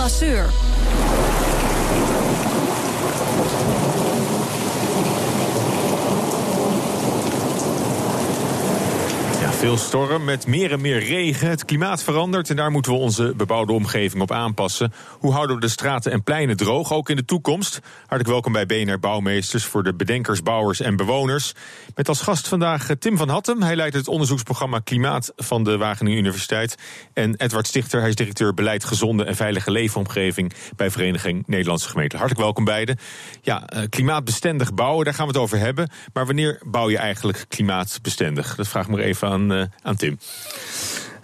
Lasseur. Veel storm met meer en meer regen. Het klimaat verandert en daar moeten we onze bebouwde omgeving op aanpassen. Hoe houden we de straten en pleinen droog, ook in de toekomst? Hartelijk welkom bij BNR Bouwmeesters voor de bedenkers, bouwers en bewoners. Met als gast vandaag eh, Tim van Hattem. Hij leidt het onderzoeksprogramma Klimaat van de Wageningen Universiteit. En Edward Stichter, hij is directeur Beleid Gezonde en Veilige Leefomgeving bij Vereniging Nederlandse Gemeenten. Hartelijk welkom beiden. Ja, eh, klimaatbestendig bouwen, daar gaan we het over hebben. Maar wanneer bouw je eigenlijk klimaatbestendig? Dat vraag ik maar even aan, uh, aan Tim.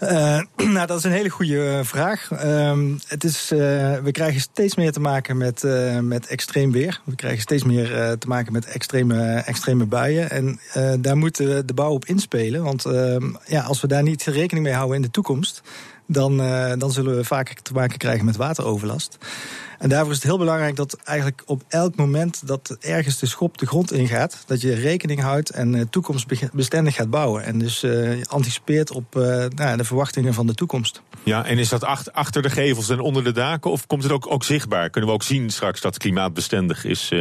Uh, nou, dat is een hele goede vraag. Uh, het is, we krijgen steeds meer te maken met, met extreem weer. We krijgen steeds meer te maken met extreme, extreme buien. En daar moet de bouw op inspelen. Want ehm, ja, als we daar niet rekening mee houden in de toekomst... dan, dan zullen we vaker te maken krijgen met wateroverlast. En daarvoor is het heel belangrijk dat eigenlijk op elk moment dat ergens de schop de grond ingaat, dat je rekening houdt en uh, toekomstbestendig gaat bouwen. En dus uh, anticipeert op nou, de verwachtingen van de toekomst. Ja, en is dat achter, de gevels en onder de daken? Of komt het ook, ook zichtbaar? Kunnen we ook zien straks dat klimaatbestendig is,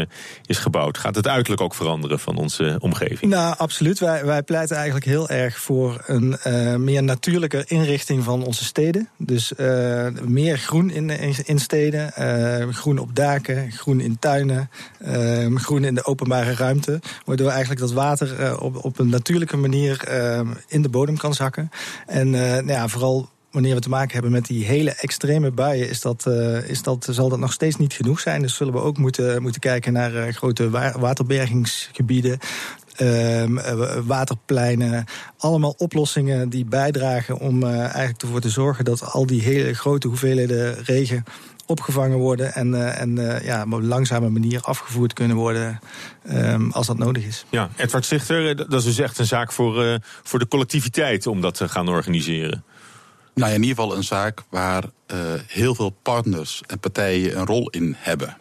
is gebouwd? Gaat het uiterlijk ook veranderen van onze omgeving? Nou, absoluut. Wij, wij pleiten eigenlijk heel erg voor een meer natuurlijke inrichting van onze steden. Dus meer groen in, in, steden. Groen op daken, groen in tuinen, groen in de openbare ruimte. Waardoor eigenlijk dat water op, op een natuurlijke manier in de bodem kan zakken. En nou ja, vooral wanneer we te maken hebben met die hele extreme buien, is dat, uh, is dat, zal dat nog steeds niet genoeg zijn. Dus zullen we ook moeten, moeten kijken naar uh, grote wa waterbergingsgebieden. Uh, waterpleinen, allemaal oplossingen die bijdragen om eigenlijk ervoor te zorgen dat al die hele grote hoeveelheden regen opgevangen worden en, en ja, op een langzame manier afgevoerd kunnen worden um, als dat nodig is. Ja, Edward Stichter, eh, dat is dus echt een zaak voor, voor de collectiviteit om dat te gaan organiseren. Nou ja, in ieder geval een zaak waar uh, heel veel partners en partijen een rol in hebben.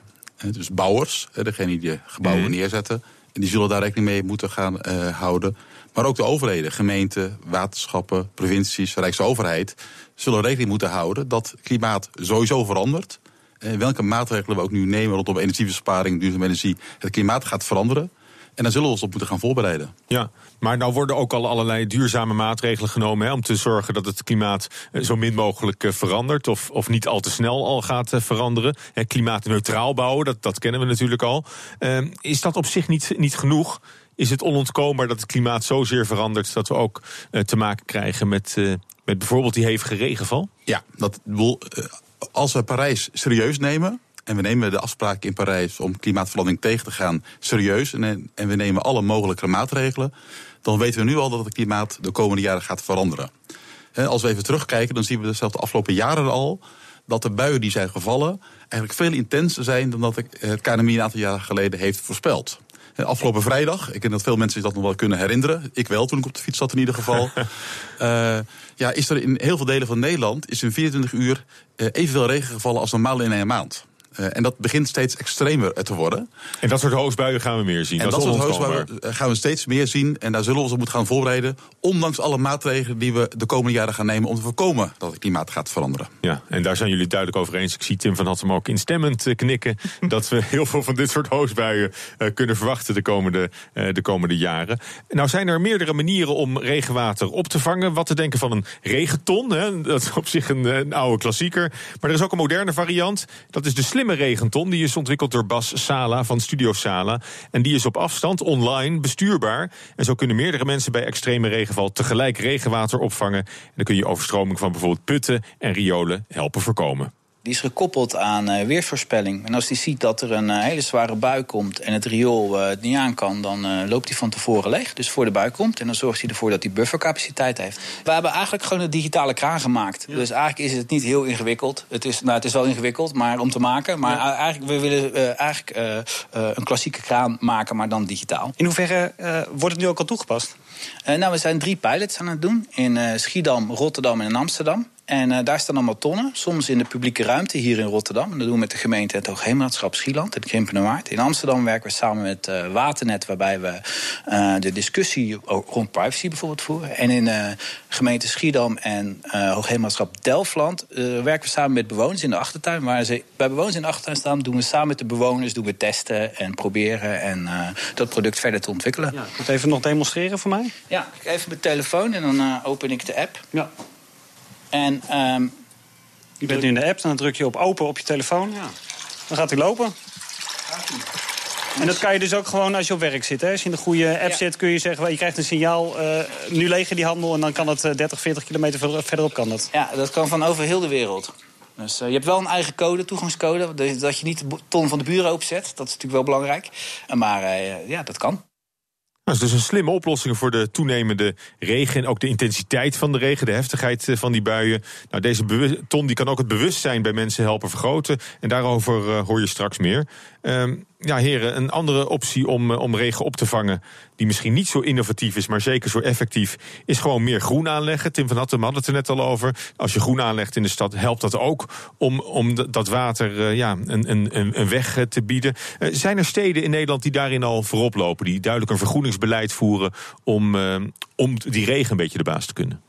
Dus bouwers, degene die de gebouwen mm. neerzetten, en die zullen daar rekening mee moeten gaan houden. Maar ook de overheden, gemeenten, waterschappen, provincies, Rijksoverheid zullen rekening moeten houden dat klimaat sowieso verandert. En welke maatregelen we ook nu nemen rondom energiebesparing, duurzame energie, het klimaat gaat veranderen. En daar zullen we ons op moeten gaan voorbereiden. Ja, maar nou worden ook al allerlei duurzame maatregelen genomen hè, om te zorgen dat het klimaat eh, zo min mogelijk eh, verandert. Of, of niet al te snel al gaat eh, veranderen. klimaatneutraal bouwen, dat, dat kennen we natuurlijk al. Uh, is dat op zich niet, niet genoeg? Is het onontkoombaar dat het klimaat zozeer verandert dat we ook uh, te maken krijgen met, uh, met bijvoorbeeld die hevige regenval? Ja, dat, als we Parijs serieus nemen, en we nemen de afspraak in Parijs om klimaatverandering tegen te gaan serieus. En, en we nemen alle mogelijke maatregelen. Dan weten we nu al dat het klimaat de komende jaren gaat veranderen. als we even terugkijken, dan zien we zelfs de afgelopen jaren al. dat de buien die zijn gevallen eigenlijk veel intenser zijn dan dat het KNMI een aantal jaren geleden heeft voorspeld. Afgelopen vrijdag, ik denk dat veel mensen zich dat nog wel kunnen herinneren. Ik wel, toen ik op de fiets zat in ieder geval. uh, ja, is er in heel veel delen van Nederland is in 24 uur uh, evenveel regen gevallen als normaal in een maand. Uh, en dat begint steeds extremer te worden. En dat soort hoogstbuien gaan we meer zien. En dat, dat soort hoogstbuien gaan we steeds meer zien. En daar zullen we ons op moeten gaan voorbereiden. Ondanks alle maatregelen die we de komende jaren gaan nemen om te voorkomen dat het klimaat gaat veranderen. Ja, en daar zijn jullie duidelijk over eens. Ik zie Tim van Hattem ook instemmend knikken. dat we heel veel van dit soort hoogstbuien uh, kunnen verwachten de komende, uh, de komende jaren. Nou zijn er meerdere manieren om regenwater op te vangen. Wat te denken van een regenton. Hè? Dat is op zich een, een oude klassieker. Maar er is ook een moderne variant. Dat is de slimme regenton. Die is ontwikkeld door Bas Sala van Studio Sala. En die is op afstand, online, bestuurbaar. En zo kunnen meerdere mensen bij extreme regenval tegelijk regenwater opvangen. En dan kun je overstroming van bijvoorbeeld putten en riolen helpen voorkomen. Die is gekoppeld aan uh, weersvoorspelling. En als die ziet dat er een uh, hele zware bui komt en het riool uh, het niet aan kan, dan loopt hij van tevoren leeg. Dus voor de bui komt. En dan zorgt hij ervoor dat hij buffercapaciteit heeft. We hebben eigenlijk gewoon een digitale kraan gemaakt. Dus eigenlijk is het niet heel ingewikkeld. Het is, nou, het is wel ingewikkeld maar, om te maken. Maar ja. eigenlijk, we willen eigenlijk een klassieke kraan maken, maar dan digitaal. In hoeverre wordt het nu ook al toegepast? nou, we zijn drie pilots aan het doen. In Schiedam, Rotterdam en in Amsterdam. En uh, daar staan allemaal tonnen, soms in de publieke ruimte hier in Rotterdam. En dat doen we met de gemeente het Hoogheemraadschap Schieland, het Krimpenerwaard. In Amsterdam werken we samen met uh, Waternet, waarbij we uh, de discussie rond privacy bijvoorbeeld voeren. En in gemeente Schiedam en Hoogheemraadschap Delftland werken we samen met bewoners in de achtertuin. Waar ze bij bewoners in de achtertuin staan, doen we samen met de bewoners doen we testen en proberen en dat product verder te ontwikkelen. Ja, ik even nog demonstreren voor mij? Ja, even mijn telefoon en dan open ik de app. Ja. En, um, je bent nu in de app, dan druk je op open op je telefoon. Ja. Dan gaat hij lopen. En dat kan je dus ook gewoon als je op werk zit. Hè? Als je in de goede app zit, kun je zeggen... je krijgt een signaal, uh, nu leeg die handel... en dan kan het 30, 40 kilometer verderop kan dat. Ja, dat kan van over heel de wereld. Dus uh, je hebt wel een eigen code, toegangscode... dat je niet de ton van de buren openzet. Dat is natuurlijk wel belangrijk. Maar uh, ja, dat kan. Nou, dat is dus een slimme oplossing voor de toenemende regen en ook de intensiteit van de regen, de heftigheid eh, van die buien. Nou, deze ton die kan ook het bewustzijn bij mensen helpen vergroten. En daarover uh, hoor je straks meer. Uh, ja, heren, een andere optie om, eh, om regen op te vangen, die misschien niet zo innovatief is, maar zeker zo effectief, is gewoon meer groen aanleggen. Tim van Hattem had het er net al over. Als je groen aanlegt in de stad, helpt dat ook om, om dat water uh, ja, een, een, een weg te bieden. Zijn er steden in Nederland die daarin al voorop lopen, die duidelijk een vergroeningsbeleid voeren om, om die regen een beetje de baas te kunnen?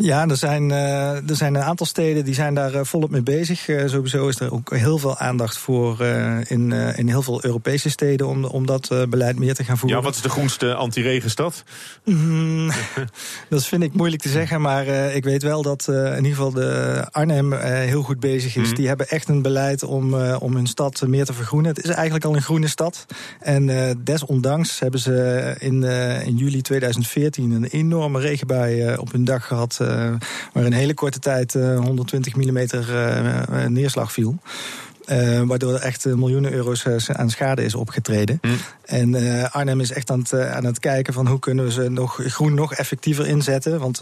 Ja, er zijn, uh, er zijn een aantal steden die zijn daar uh, volop mee bezig. Uh, sowieso is er ook heel veel aandacht voor in, in heel veel Europese steden om, om dat beleid meer te gaan voeren. Ja, wat is de groenste anti-regenstad? Mm, dat vind ik moeilijk te zeggen, maar ik weet wel dat in ieder geval de Arnhem heel goed bezig is. Mm. Die hebben echt een beleid om, om hun stad meer te vergroenen. Het is eigenlijk al een groene stad. En desondanks hebben ze in, in juli 2014 een enorme regenbui op hun dag gehad waar in hele korte tijd 120 mm uh, neerslag viel. Uh, waardoor er echt miljoenen euro's aan schade is opgetreden. Mm. En uh, Arnhem is echt aan het, aan het kijken van hoe kunnen we ze nog groen nog effectiever inzetten. Want,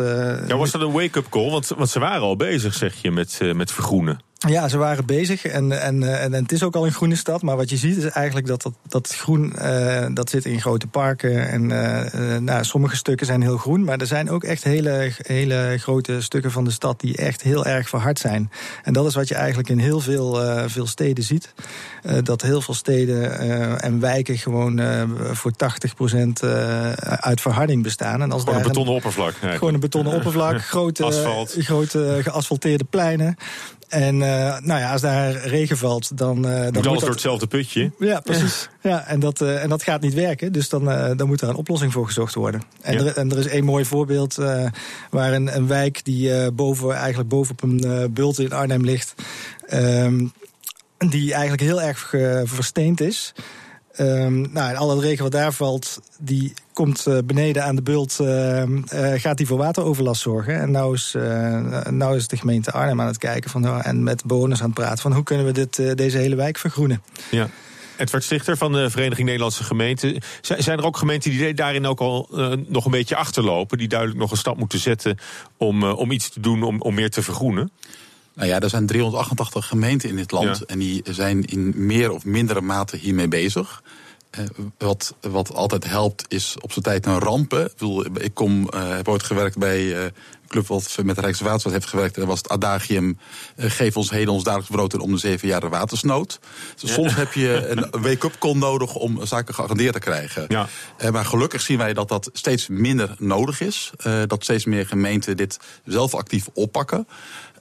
ja, was dat een wake-up call? Want, want ze waren al bezig, zeg je, met, met vergroenen. Ja, ze waren bezig en, en, en, en, het is ook al een groene stad. Maar wat je ziet is eigenlijk dat dat, dat groen uh, dat zit in grote parken. En uh, nou, sommige stukken zijn heel groen. Maar er zijn ook echt hele, hele grote stukken van de stad die echt heel erg verhard zijn. En dat is wat je eigenlijk in heel veel, uh, veel steden ziet. dat heel veel steden en wijken gewoon voor 80% uit verharding bestaan. En als gewoon een betonnen oppervlak. Eigenlijk. Gewoon een betonnen oppervlak. grote, grote geasfalteerde pleinen. En uh, nou ja, als daar regen valt, dan. Uh, dan moet, moet alles door hetzelfde putje. Ja, precies. Ja, en, dat, uh, en dat gaat niet werken. Dus dan, dan moet er een oplossing voor gezocht worden. En, ja. er, en er is één mooi voorbeeld waar een, een wijk die boven, eigenlijk bovenop een bult in Arnhem ligt. Um, die eigenlijk heel erg versteend is. Um, nou, en al het regen wat daar valt, die komt uh, beneden aan de bult, uh, uh, gaat die voor wateroverlast zorgen. En nou is, nou is de gemeente Arnhem aan het kijken van, nou, en met bewoners aan het praten van hoe kunnen we dit, deze hele wijk vergroenen. Ja. Edward Stichter van de Vereniging Nederlandse Gemeenten. Zijn er ook gemeenten die daarin ook al nog een beetje achterlopen, die duidelijk nog een stap moeten zetten om, om iets te doen om, om meer te vergroenen? Nou ja, er zijn 388 gemeenten in dit land en die zijn in meer of mindere mate hiermee bezig. Uh, wat, wat altijd helpt is op zijn tijd een rampen. Ik, bedoel, ik kom, uh, heb ooit gewerkt bij een club wat met de Rijkswaterstaat heeft gewerkt. Dat was het adagium, geef ons heden ons dagelijks brood en om de zeven jaar de watersnood. Dus soms heb je een wake-up call nodig om zaken geagendeerd te krijgen. Ja. maar gelukkig zien wij dat dat steeds minder nodig is. dat steeds meer gemeenten dit zelf actief oppakken.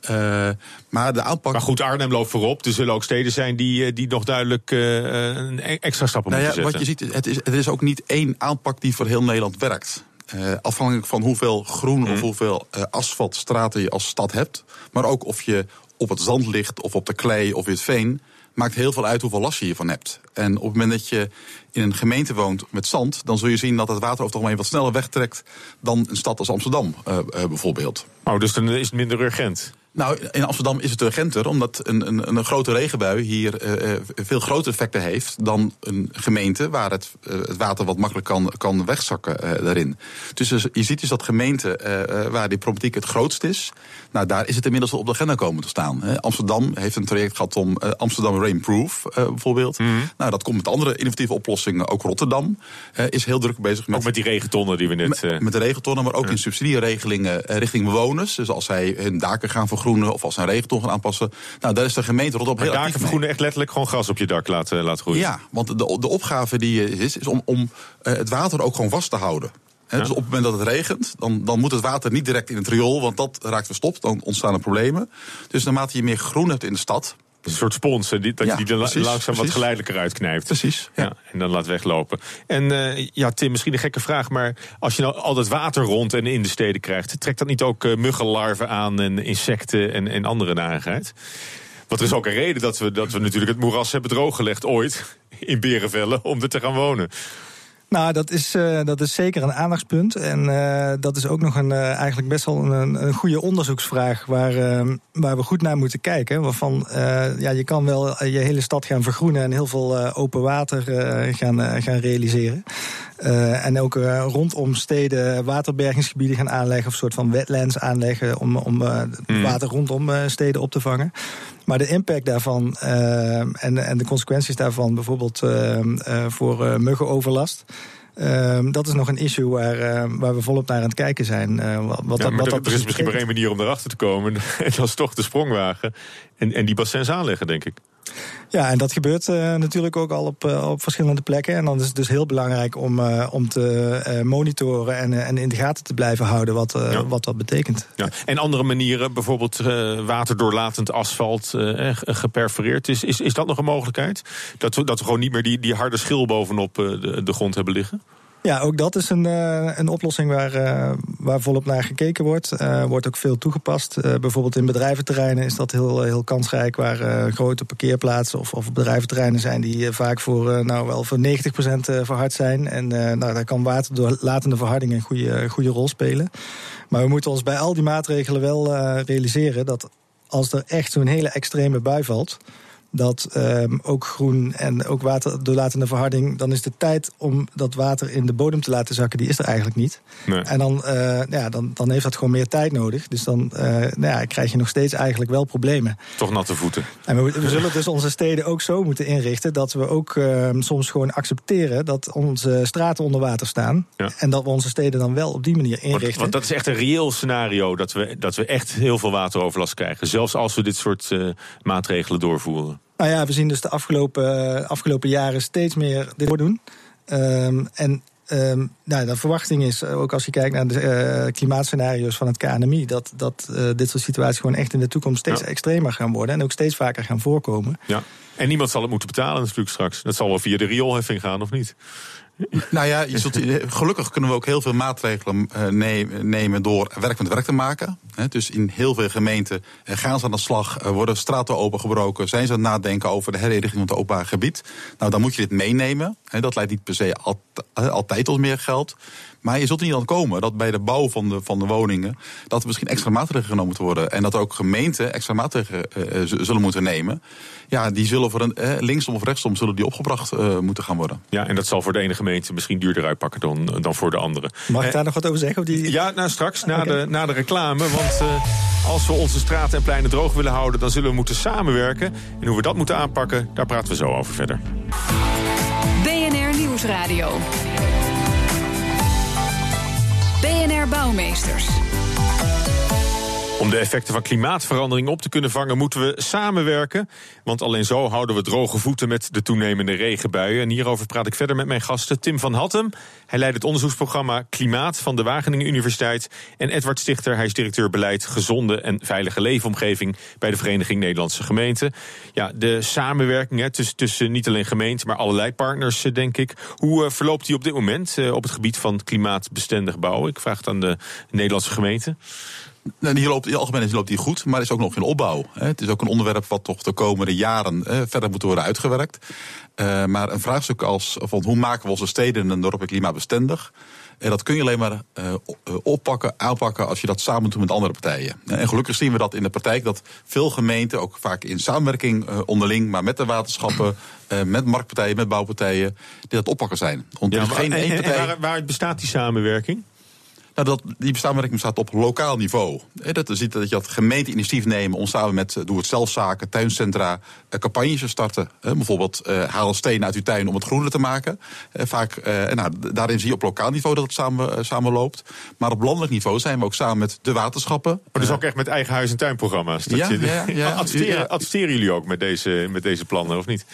Uh, maar de aanpak. Maar goed, Arnhem loopt voorop. Er zullen ook steden zijn die, die nog duidelijk uh, extra stappen nou moeten ja, zetten. Wat je ziet, het is, het is ook niet één aanpak die voor heel Nederland werkt. Uh, afhankelijk van hoeveel groen mm. of hoeveel asfaltstraten je als stad hebt. Maar ook of je op het zand ligt of op de klei of in het veen. Maakt heel veel uit hoeveel last je hiervan hebt. En op het moment dat je in een gemeente woont met zand, dan zul je zien dat het water over het algemeen wat sneller wegtrekt dan een stad als Amsterdam uh, uh, bijvoorbeeld. Oh, dus dan is het minder urgent. Nou, in Amsterdam is het urgenter, omdat een, een, een grote regenbui hier uh, veel grotere effecten heeft dan een gemeente waar het, uh, het water wat makkelijk kan, kan wegzakken uh, daarin. Dus je ziet dus dat gemeenten waar die problematiek het grootst is, nou daar is het inmiddels op de agenda komen te staan. Hè. Amsterdam heeft een traject gehad om Amsterdam Rainproof bijvoorbeeld. Mm -hmm. Nou, dat komt met andere innovatieve oplossingen. Ook Rotterdam is heel druk bezig met. Ook met die regentonnen die we net. Met, met de regentonnen, maar ook in subsidieregelingen richting bewoners. Dus als zij hun daken gaan vergroenen of als ze een regenton gaan aanpassen. Nou, daar is de gemeente Rotterdam heel daken vergroenen echt letterlijk gewoon gras op je dak laten, laten groeien? Ja, want de, de opgave die is, is om, om uh, het water ook gewoon vast te houden. He, Dus op het moment dat het regent, dan, dan moet het water niet direct in het riool, want dat raakt verstopt, dan ontstaan er problemen. Dus naarmate je meer groen hebt in de stad, een soort spons, die, dat ja, je die precies, langzaam precies. wat geleidelijker uitknijpt. Precies. Ja. ja en dan laat weglopen. En uh, ja, Tim, misschien een gekke vraag, maar als je nou al dat water rond en in de steden krijgt, trekt dat niet ook uh, muggenlarven aan en insecten en, en andere narigheid? Want er is ook een reden dat we, dat we natuurlijk het moeras hebben drooggelegd ooit in Berenvellen om er te gaan wonen. Nou, dat is, uh, dat is zeker een aandachtspunt. En uh, dat is ook nog een, uh, eigenlijk best wel een, een goede onderzoeksvraag waar, waar we goed naar moeten kijken. Waarvan ja, je kan wel je hele stad gaan vergroenen en heel veel open water gaan, gaan realiseren. En ook rondom steden waterbergingsgebieden gaan aanleggen, of een soort van wetlands aanleggen om, om mm. water rondom steden op te vangen. Maar de impact daarvan en, en de consequenties daarvan, bijvoorbeeld voor muggenoverlast. Dat is nog een issue waar, uh, waar we volop naar aan het kijken zijn. Uh, wat, ja, wat er, dat er is misschien maar één manier om erachter te komen. En dat is toch de sprongwagen. En, en die bassins aanleggen, denk ik. Ja, en dat gebeurt uh, natuurlijk ook al op, uh, op verschillende plekken. En dan is het dus heel belangrijk om, uh, om te monitoren en, en in de gaten te blijven houden wat, ja. wat dat betekent. Ja. En andere manieren, bijvoorbeeld waterdoorlatend asfalt geperforeerd. Is, is, is dat nog een mogelijkheid? Dat we, dat we gewoon niet meer die, die harde schil bovenop de, de grond hebben liggen? Ja, ook dat is een, uh, een oplossing waar, uh, waar volop naar gekeken wordt. Uh, wordt ook veel toegepast. bijvoorbeeld in bedrijventerreinen is dat heel, heel kansrijk... waar grote parkeerplaatsen of, of bedrijventerreinen zijn... die vaak voor, nou, wel voor 90% verhard zijn. En nou, daar kan waterdoorlatende verharding een goede, goede rol spelen. Maar we moeten ons bij al die maatregelen wel realiseren... dat als er echt zo'n hele extreme bui valt dat um, ook groen en ook waterdoorlatende verharding... dan is de tijd om dat water in de bodem te laten zakken... die is er eigenlijk niet. Nee. En dan, uh, ja, dan, dan heeft dat gewoon meer tijd nodig. Dus dan uh, nou ja, krijg je nog steeds eigenlijk wel problemen. Toch natte voeten. En we, we zullen dus onze steden ook zo moeten inrichten... dat we ook uh, soms gewoon accepteren dat onze straten onder water staan... Ja. en dat we onze steden dan wel op die manier inrichten. Want, want, dat is echt een reëel scenario... dat we, dat we echt heel veel wateroverlast krijgen. Zelfs als we dit soort maatregelen doorvoeren. Nou ja, we zien dus de afgelopen, afgelopen jaren steeds meer dit doen. Um, en um, nou, de verwachting is, ook als je kijkt naar de uh, klimaatscenario's van het KNMI, dat, dat uh, dit soort situaties gewoon echt in de toekomst steeds ja. extremer gaan worden en ook steeds vaker gaan voorkomen. Ja. En niemand zal het moeten betalen natuurlijk straks. Dat zal wel via de rioolheffing gaan, of niet? Nou ja, je gelukkig kunnen we ook heel veel maatregelen nemen door werk met werk te maken. Dus in heel veel gemeenten gaan ze aan de slag, worden straten opengebroken, zijn ze aan het nadenken over de herinrichting van het openbaar gebied. Nou, dan moet je dit meenemen. Dat leidt niet per se altijd tot meer geld. Maar je zult er niet aan komen dat bij de bouw van de, van de woningen... dat er misschien extra maatregelen genomen moeten worden. En dat ook gemeenten extra maatregelen uh, zullen moeten nemen. Ja, die zullen voor een, eh, linksom of rechtsom zullen die opgebracht uh, moeten gaan worden. Ja, en dat zal voor de ene gemeente misschien duurder uitpakken dan, dan voor de andere. Mag ik daar nog wat over zeggen? Of die... Ja, nou straks, na, okay. de, na de reclame. Want uh, als we onze straten en pleinen droog willen houden... dan zullen we moeten samenwerken. En hoe we dat moeten aanpakken, daar praten we zo over verder. BNR Nieuwsradio. Bouwmeesters. Om de effecten van klimaatverandering op te kunnen vangen, moeten we samenwerken. Want alleen zo houden we droge voeten met de toenemende regenbuien. En hierover praat ik verder met mijn gasten. Tim van Hattem, hij leidt het onderzoeksprogramma Klimaat van de Wageningen Universiteit. En Edward Stichter, hij is directeur beleid Gezonde en Veilige Leefomgeving bij de Vereniging Nederlandse Gemeenten. Ja, de samenwerking tussen, tussen niet alleen gemeenten, maar allerlei partners, eh, denk ik. Hoe uh, verloopt die op dit moment uh, op het gebied van klimaatbestendig bouwen? Ik vraag het aan de Nederlandse gemeenten. Nou, die loopt, in het algemeen loopt die goed, maar is ook nog in opbouw. Hè. Het is ook een onderwerp wat toch de komende jaren eh, verder moet worden uitgewerkt. Uh, maar een vraagstuk als van hoe maken we onze steden en dorpen klimaatbestendig? En dat kun je alleen maar uh, oppakken, aanpakken als je dat samen doet met andere partijen. En gelukkig zien we dat in de praktijk dat veel gemeenten, ook vaak in samenwerking uh, onderling, maar met de waterschappen, met marktpartijen, met bouwpartijen, die dat oppakken zijn. Want ja, maar, geen en, één partij... waar, waar bestaat die samenwerking? Nou, dat, die samenwerking bestaat op lokaal niveau. Dat ziet dat je dat gemeente initiatief nemen om samen met doe het zelfzaken, tuincentra, campagnes te starten. Bijvoorbeeld haal steen uit uw tuin om het groener te maken. Vaak, nou, daarin zie je op lokaal niveau dat het samen, samen loopt. Maar op landelijk niveau zijn we ook samen met de waterschappen. Maar dus ook echt met eigen huis- en tuinprogramma's. Dat ja, ja, ja, adverteren, adverteren jullie ook met deze, met deze plannen, of niet?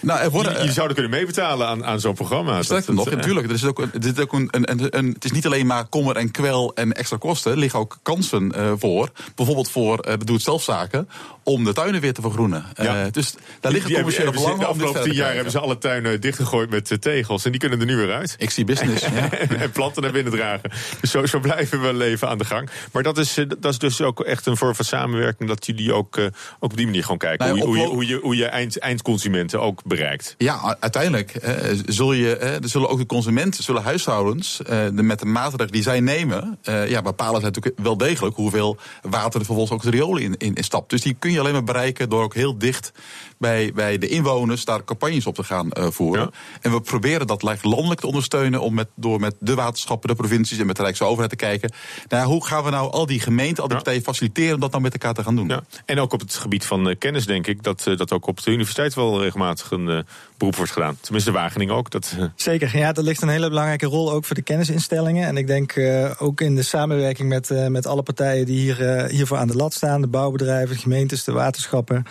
Nou, er worden, je, je zouden kunnen meebetalen aan, aan zo'n programma. Sterker nog, natuurlijk. Er is ook, er is ook een, een, een, het is niet alleen maar kommer en kwel en extra kosten. Er liggen ook kansen uh, voor. Bijvoorbeeld voor uh, doe het zelfzaken. Om de tuinen weer te vergroenen. Ja. Uh, dus daar liggen commerciële belangen. De afgelopen tien jaar hebben ze alle tuinen dichtgegooid met tegels. En die kunnen er nu weer uit. Ik zie business. ja. en planten naar binnen dragen. Dus zo, zo blijven we leven aan de gang. Maar dat is, dat is dus ook echt een vorm van samenwerking. Dat jullie ook, ook op die manier gewoon kijken. Nou, hoe, hoe, je, hoe, je, hoe je eind, eindconsumenten ook bereikt. Ja, uiteindelijk eh, zul je, eh, zullen ook de consumenten, zullen huishoudens, eh, de, met de maatregelen die zij nemen, eh, ja, bepalen zij natuurlijk wel degelijk hoeveel water er vervolgens ook de riolen in, in, in stapt. Dus die kun je alleen maar bereiken door ook heel dicht bij, bij de inwoners daar campagnes op te gaan uh, voeren. En we proberen dat landelijk te ondersteunen om met, door met de waterschappen, de provincies en met de Rijksoverheid te kijken. Nou, hoe gaan we nou al die gemeenten, al die partijen faciliteren om dat nou met elkaar te gaan doen? Ja. En ook op het gebied van kennis, denk ik, dat, dat ook op de universiteit wel regelmatig een beroep wordt gedaan. Tenminste, Wageningen ook. Dat, Zeker, ja, dat ligt een hele belangrijke rol ook voor de kennisinstellingen. En ik denk ook in de samenwerking met, met alle partijen die hier, hiervoor aan de lat staan, de bouwbedrijven, de gemeentes, de waterschappen.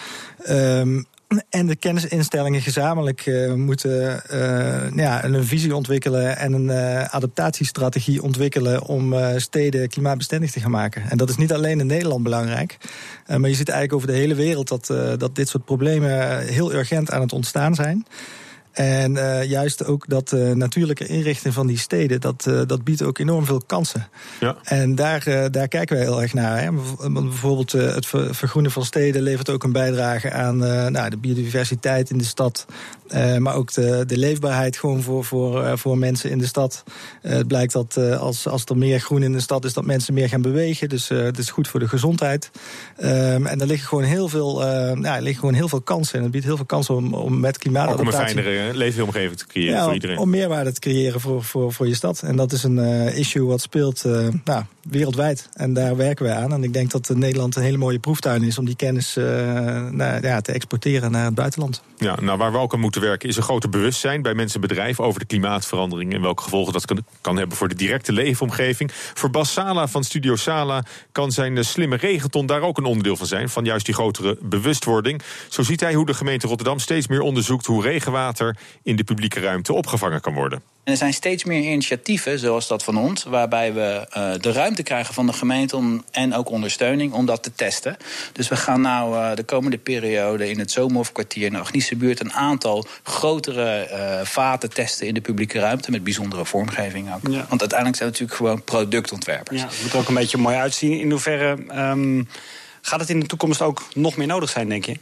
Um, en de kennisinstellingen gezamenlijk uh, moeten uh, ja, een visie ontwikkelen en een uh, adaptatiestrategie ontwikkelen om steden klimaatbestendig te gaan maken. En dat is niet alleen in Nederland belangrijk, maar je ziet eigenlijk over de hele wereld dat, dat dit soort problemen heel urgent aan het ontstaan zijn. En uh, juist ook dat uh, natuurlijke inrichting van die steden, dat, uh, dat biedt ook enorm veel kansen. Ja. En daar, daar kijken we heel erg naar. Hè. Bijvoorbeeld het vergroenen van steden levert ook een bijdrage aan nou, de biodiversiteit in de stad. maar ook de, de leefbaarheid gewoon voor, voor, voor mensen in de stad. het blijkt dat als, als er meer groen in de stad is, dat mensen meer gaan bewegen. Dus het is goed voor de gezondheid. Um, en er liggen gewoon heel veel, nou, liggen gewoon heel veel kansen. En het biedt heel veel kansen om, om met klimaatadaptatie leefomgeving te creëren ja, voor iedereen. Om meerwaarde te creëren voor, voor, voor je stad. En dat is een uh, issue wat speelt uh, nou, wereldwijd. En daar werken wij aan. En ik denk dat Nederland een hele mooie proeftuin is om die kennis nou, ja, te exporteren naar het buitenland. Ja, nou, waar we ook aan moeten werken is een groter bewustzijn bij mensen en bedrijven over de klimaatverandering en welke gevolgen dat kan, kan hebben voor de directe leefomgeving. Voor Bas Sala van Studio Sala kan zijn slimme regenton daar ook een onderdeel van zijn, van juist die grotere bewustwording. Zo ziet hij hoe de gemeente Rotterdam steeds meer onderzoekt hoe regenwater in de publieke ruimte opgevangen kan worden. En er zijn steeds meer initiatieven, zoals dat van ons, waarbij we uh, de ruimte krijgen van de gemeente om, en ook ondersteuning om dat te testen. Dus we gaan nou uh, de komende periode in het Zomerhofkwartier in de Agnische buurt een aantal grotere uh, vaten testen in de publieke ruimte met bijzondere vormgeving ook. Ja. Want uiteindelijk zijn we natuurlijk gewoon productontwerpers. Ja, het moet er ook een beetje mooi uitzien. In hoeverre um, gaat het in de toekomst ook nog meer nodig zijn, denk je?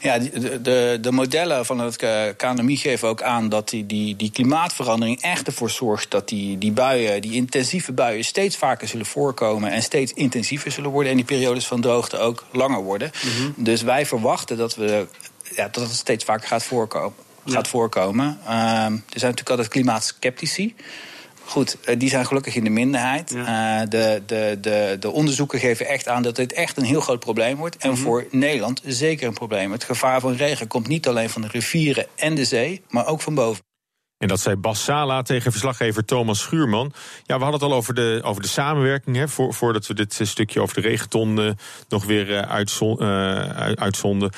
Ja, de, de, de, modellen van het KNMI geven ook aan dat die, die, die klimaatverandering echt ervoor zorgt dat die, die buien, die intensieve buien, steeds vaker zullen voorkomen en steeds intensiever zullen worden. En die periodes van droogte ook langer worden. Mhm. Dus wij verwachten dat, we, ja, dat het steeds vaker gaat voorkomen. Gaat voorkomen. Uh, er zijn natuurlijk altijd klimaatskeptici. Goed, eh, die zijn gelukkig in de minderheid. Ja. Uh, de, de, de, de onderzoeken geven echt aan dat dit echt een heel groot probleem wordt. En mhm. voor Nederland zeker een probleem. Het gevaar van regen komt niet alleen van de rivieren en de zee, maar ook van boven. En dat zei Bas Sala tegen verslaggever Thomas Schuurman. Ja, we hadden het al over de, over de samenwerking. Hè, voor, voordat we dit stukje over de regenton uh, nog weer uh, uitzonden.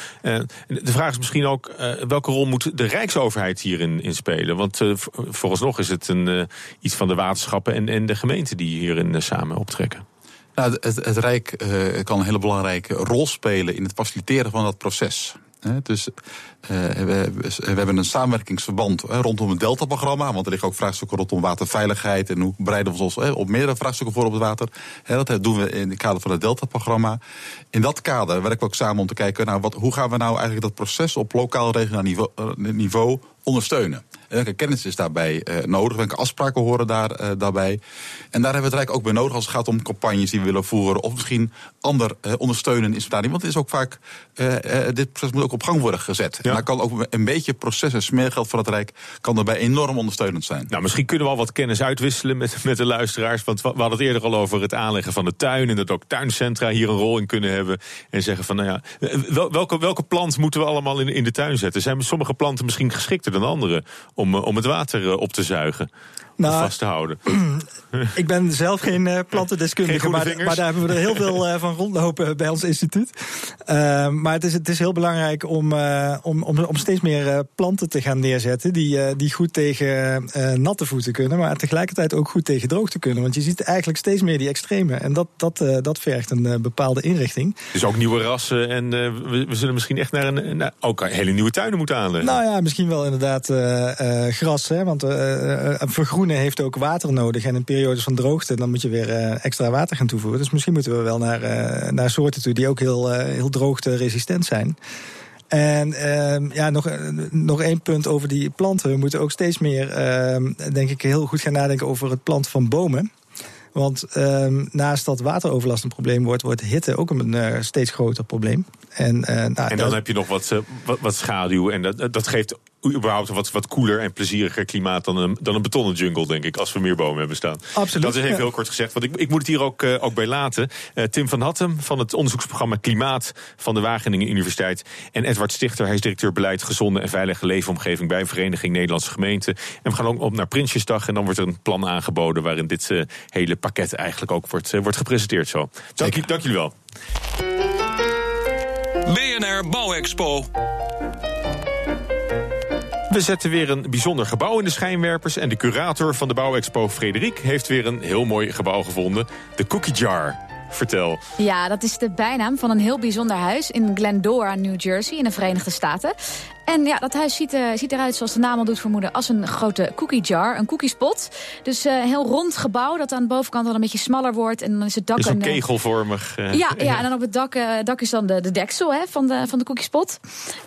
de vraag is misschien ook: welke rol moet de Rijksoverheid hierin in spelen? Want vooralsnog is het een, iets van de waterschappen en, en de gemeenten die hierin samen optrekken. Nou, het, het Rijk kan een hele belangrijke rol spelen in het faciliteren van dat proces. Dus uh, we, hebben een samenwerkingsverband rondom het Delta-programma. Want er liggen ook vraagstukken rondom waterveiligheid. En hoe bereiden we ons op meerdere vraagstukken voor op het water. dat doen we in het kader van het Delta-programma. In dat kader werken we ook samen om te kijken... Nou, wat, hoe gaan we nou eigenlijk dat proces op lokaal regionaal niveau, uh, niveau ondersteunen. En welke kennis is daarbij uh, nodig? Welke afspraken horen daar, uh, daarbij? En daar hebben we het Rijk ook bij nodig als het gaat om campagnes die we willen voeren. Of misschien ander uh, ondersteunen instrumentarium. Want het is ook vaak, dit proces moet ook op gang worden gezet. Ja. En daar kan ook een beetje proces en smeergeld van het Rijk kan daarbij enorm ondersteunend zijn. Nou, misschien kunnen we al wat kennis uitwisselen met, met de luisteraars. Want we hadden het eerder al over het aanleggen van de tuin. En dat ook tuincentra hier een rol in kunnen hebben. En zeggen van, nou ja, welke, welke plant moeten we allemaal in, in de tuin zetten? Zijn sommige planten misschien dan andere? om, om het water op te zuigen nou, vast te houden. Ik ben zelf geen uh, plantendeskundige, maar, maar, daar hebben we er heel veel uh, van rondlopen bij ons instituut. Uh, maar het is, het is heel belangrijk om, om, om, om steeds meer planten te gaan neerzetten die, die goed tegen natte voeten kunnen, maar tegelijkertijd ook goed tegen droogte kunnen. Want je ziet eigenlijk steeds meer die extreme en dat, dat, dat vergt een bepaalde inrichting. Dus ook nieuwe rassen en we, we, zullen misschien echt naar een naar ook hele nieuwe tuinen moeten aanleggen. Nou ja, misschien wel inderdaad gras, hè, want vergroening heeft ook water nodig. En in periodes van droogte dan moet je weer extra water gaan toevoegen. Dus misschien moeten we wel naar, naar soorten toe die ook heel, heel droogte-resistent zijn. En ehm, ja, nog, nog één punt over die planten. We moeten ook steeds meer, ehm, denk ik, heel goed gaan nadenken over het planten van bomen. Want ehm, naast dat wateroverlast een probleem wordt, wordt hitte ook een steeds groter probleem. En, nou, en dan heb je nog wat, wat, wat, schaduw. En dat, dat geeft überhaupt een wat, wat koeler en plezieriger klimaat dan een, dan een betonnen jungle, denk ik, als we meer bomen hebben staan. Absoluut. Dat is even heel kort gezegd, want ik, ik moet het hier ook, uh, ook bij laten. Uh, Tim van Hattem van het onderzoeksprogramma Klimaat van de Wageningen Universiteit. En Edward Stichter, hij is directeur beleid gezonde en veilige leefomgeving bij Vereniging Nederlandse Gemeenten. En we gaan ook op naar Prinsjesdag en dan wordt er een plan aangeboden waarin dit uh, hele pakket eigenlijk ook wordt, wordt gepresenteerd zo. Dank, dank jullie wel. BNR Bouwexpo. We zetten weer een bijzonder gebouw in de schijnwerpers. En de curator van de Bouwexpo, Frederik, heeft weer een heel mooi gebouw gevonden. De Cookie Jar. Vertel. Ja, dat is de bijnaam van een heel bijzonder huis in Glendora, New Jersey, in de Verenigde Staten. En ja, dat huis ziet, uh, ziet eruit, zoals de naam al doet vermoeden, als een grote cookie jar, een cookiespot. Dus uh, een heel rond gebouw dat aan de bovenkant al een beetje smaller wordt. En dan is het dak... Is een een, kegelvormig. Uh, ja, ja, en dan op het dak, dak is dan de, de deksel hè, van, de, van de cookiespot.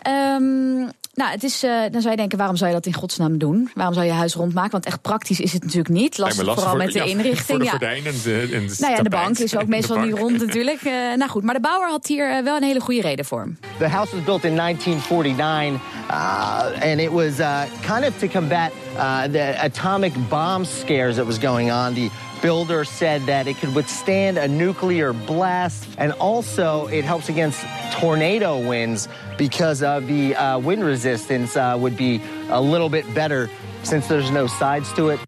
Um, nou, het is, uh, dan zou je denken, waarom zou je dat in godsnaam doen? Waarom zou je huis rondmaken? Want echt praktisch is het natuurlijk niet. Lastig, lastig vooral met de inrichting. Voor de gordijn en de, en de Nou ja, de bank is ook meestal niet rond natuurlijk. Uh, nou goed, maar de bouwer had hier uh, wel een hele goede reden voor. The house was built in 1949 uh, and it was uh, kind of to combat uh, the atomic bomb scares that was going on. The builder said that it could withstand a nuclear blast and also it helps against tornado winds because of the uh, wind resistance uh, would be a little bit better since there's no sides to it.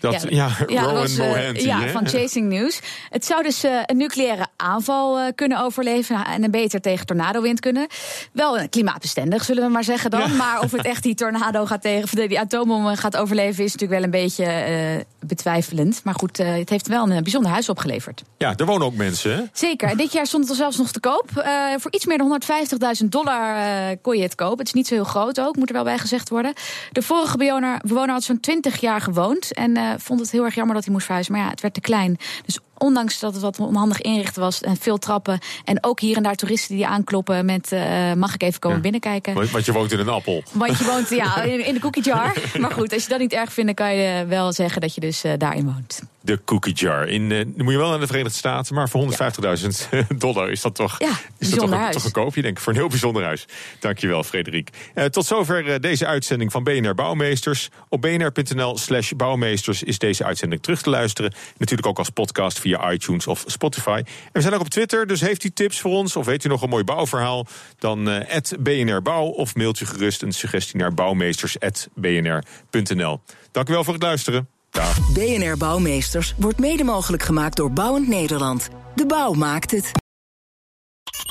Dat, ja, ja, ja, Rowan was, uh, ja van Chasing News. Het zou dus uh, een nucleaire aanval uh, kunnen overleven en een beter tegen tornadowind kunnen. Wel klimaatbestendig, zullen we maar zeggen dan. Maar of het echt die tornado gaat tegen, die atoombom gaat overleven, is natuurlijk wel een beetje betwijfelend. Maar goed, het heeft wel een bijzonder huis opgeleverd. Ja, er wonen ook mensen. Hè? Zeker. Dit jaar stond het er zelfs nog te koop. voor iets meer dan 150.000 dollar kon je het kopen. Het is niet zo heel groot ook, moet er wel bij gezegd worden. De vorige bewoner, bewoner had zo'n 20 jaar gewoond. En vond het heel erg jammer dat hij moest verhuizen. Maar ja, het werd te klein. Dus ondanks dat het wat onhandig inricht was en veel trappen. En ook hier en daar toeristen die aankloppen met uh, mag ik even komen ja. binnenkijken. Want je woont in een appel. Want je woont ja, in, de cookie jar. maar goed, als je dat niet erg vindt, dan kan je wel zeggen dat je dus uh, daarin woont. De cookie jar. In, uh, moet je wel naar de Verenigde Staten, maar voor 150.000 dollar is dat toch, ja, is dat toch, een, toch een koopje, denk ik, voor een heel bijzonder huis. Dankjewel, Frederik. tot zover deze uitzending van BNR Bouwmeesters. Op bnr.nl slash bouwmeesters is deze uitzending terug te luisteren. Natuurlijk ook als podcast via via iTunes of Spotify. En we zijn ook op Twitter, dus heeft u tips voor ons... of weet u nog een mooi bouwverhaal, dan uh, BNR Bouw... of mailt u gerust een suggestie naar bouwmeesters.bnr.nl. Dank u wel voor het luisteren. Dag. BNR Bouwmeesters wordt mede mogelijk gemaakt door Bouwend Nederland. De bouw maakt het.